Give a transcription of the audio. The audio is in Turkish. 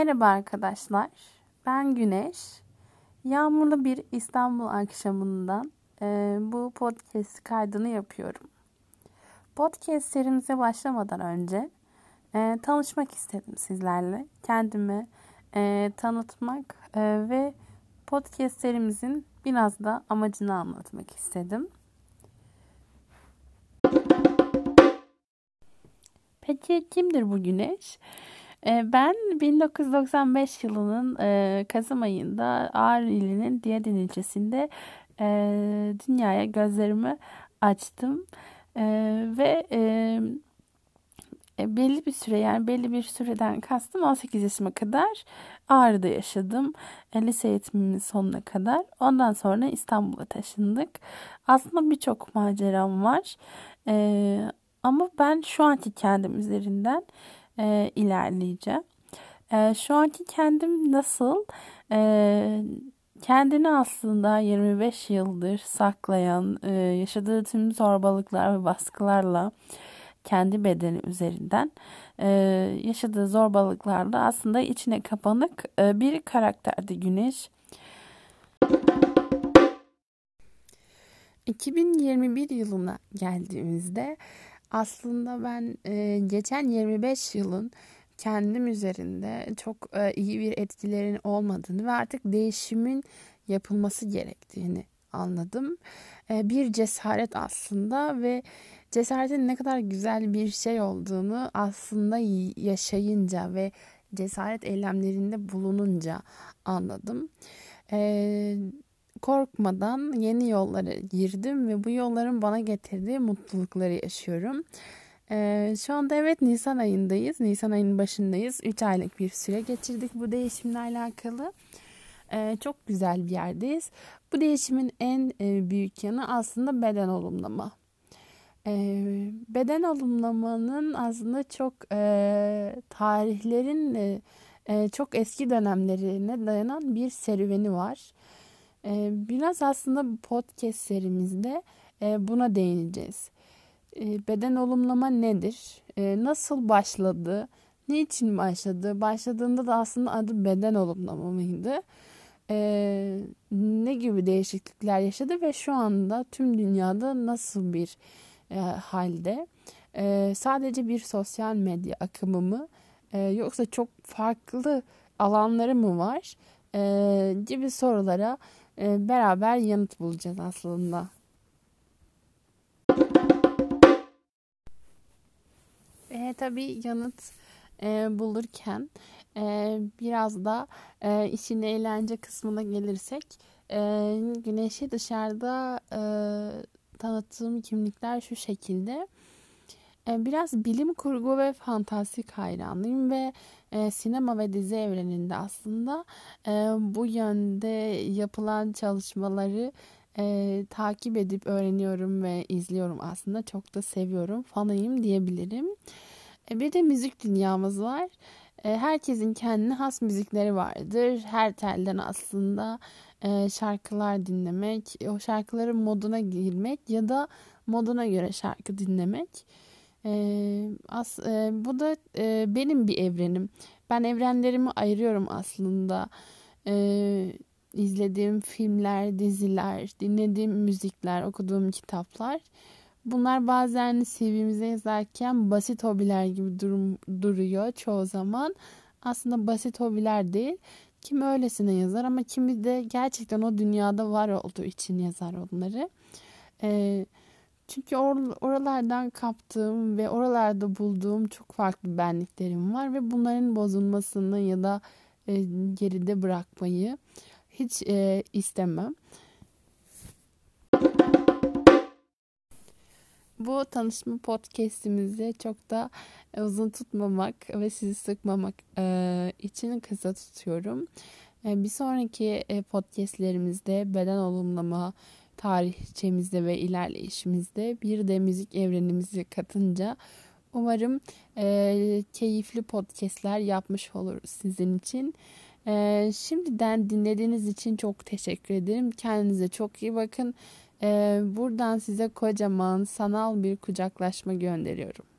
Merhaba arkadaşlar. Ben Güneş. Yağmurlu bir İstanbul akşamından e, bu podcast kaydını yapıyorum. Podcast serimize başlamadan önce e, tanışmak istedim sizlerle. Kendimi e, tanıtmak e, ve podcast serimizin biraz da amacını anlatmak istedim. Peki kimdir bu Güneş? Ee, ben 1995 yılının e, Kasım ayında Ağrı ilinin Diyadin ilçesinde e, dünyaya gözlerimi açtım. E, ve belli bir süre yani belli bir süreden kastım 18 yaşıma kadar Ağrı'da yaşadım. Lise eğitimimin sonuna kadar. Ondan sonra İstanbul'a taşındık. Aslında birçok maceram var. Ama ben şu anki kendim üzerinden e, ilerleyeceğim. E, şu anki kendim nasıl? E, kendini aslında 25 yıldır saklayan, e, yaşadığı tüm zorbalıklar ve baskılarla kendi bedeni üzerinden e, yaşadığı zorbalıklarla aslında içine kapanık e, bir karakterdi Güneş. 2021 yılına geldiğimizde aslında ben e, geçen 25 yılın kendim üzerinde çok e, iyi bir etkilerin olmadığını ve artık değişimin yapılması gerektiğini anladım. E, bir cesaret aslında ve cesaretin ne kadar güzel bir şey olduğunu aslında yaşayınca ve cesaret eylemlerinde bulununca anladım. E, korkmadan yeni yollara girdim ve bu yolların bana getirdiği mutlulukları yaşıyorum. Ee, şu anda evet Nisan ayındayız. Nisan ayının başındayız. 3 aylık bir süre geçirdik bu değişimle alakalı. Ee, çok güzel bir yerdeyiz. Bu değişimin en e, büyük yanı aslında beden olumlama. Ee, beden olumlamanın aslında çok e, tarihlerin e, e, çok eski dönemlerine dayanan bir serüveni var. Ee, biraz aslında podcast serimizde e, buna değineceğiz. Ee, beden olumlama nedir? Ee, nasıl başladı? Niçin başladı? Başladığında da aslında adı beden olumlama mıydı? Ne gibi değişiklikler yaşadı ve şu anda tüm dünyada nasıl bir e, halde? Sadece bir sosyal medya akımı mı? Yoksa çok farklı alanları mı var? Gibi sorulara beraber yanıt bulacağız aslında. E, tabii yanıt e, bulurken e, biraz da e, işin eğlence kısmına gelirsek e, güneşi dışarıda e, tanıttığım kimlikler şu şekilde. E, biraz bilim kurgu ve fantastik hayranıyım ve e, sinema ve dizi evreninde aslında e, bu yönde yapılan çalışmaları e, takip edip öğreniyorum ve izliyorum aslında. Çok da seviyorum. Fanıyım diyebilirim. Bir de müzik dünyamız var. Herkesin kendine has müzikleri vardır. Her telden aslında şarkılar dinlemek, o şarkıların moduna girmek ya da moduna göre şarkı dinlemek e, as, e, bu da e, benim bir evrenim. Ben evrenlerimi ayırıyorum aslında. E, izlediğim filmler, diziler, dinlediğim müzikler, okuduğum kitaplar. Bunlar bazen CV'mize yazarken basit hobiler gibi durum, duruyor çoğu zaman. Aslında basit hobiler değil. Kimi öylesine yazar ama kimi de gerçekten o dünyada var olduğu için yazar onları. Ee, çünkü or- oralardan kaptığım ve oralarda bulduğum çok farklı benliklerim var ve bunların bozulmasını ya da e, geride bırakmayı hiç e, istemem. Bu tanışma podcast'imizi çok da uzun tutmamak ve sizi sıkmamak e, için kısa tutuyorum. E, bir sonraki e, podcast'lerimizde beden olumlama, tarihçemizde ve ilerleyişimizde bir de müzik evrenimizi katınca umarım e, keyifli podcastler yapmış oluruz sizin için. E, şimdiden dinlediğiniz için çok teşekkür ederim. Kendinize çok iyi bakın. E, buradan size kocaman sanal bir kucaklaşma gönderiyorum.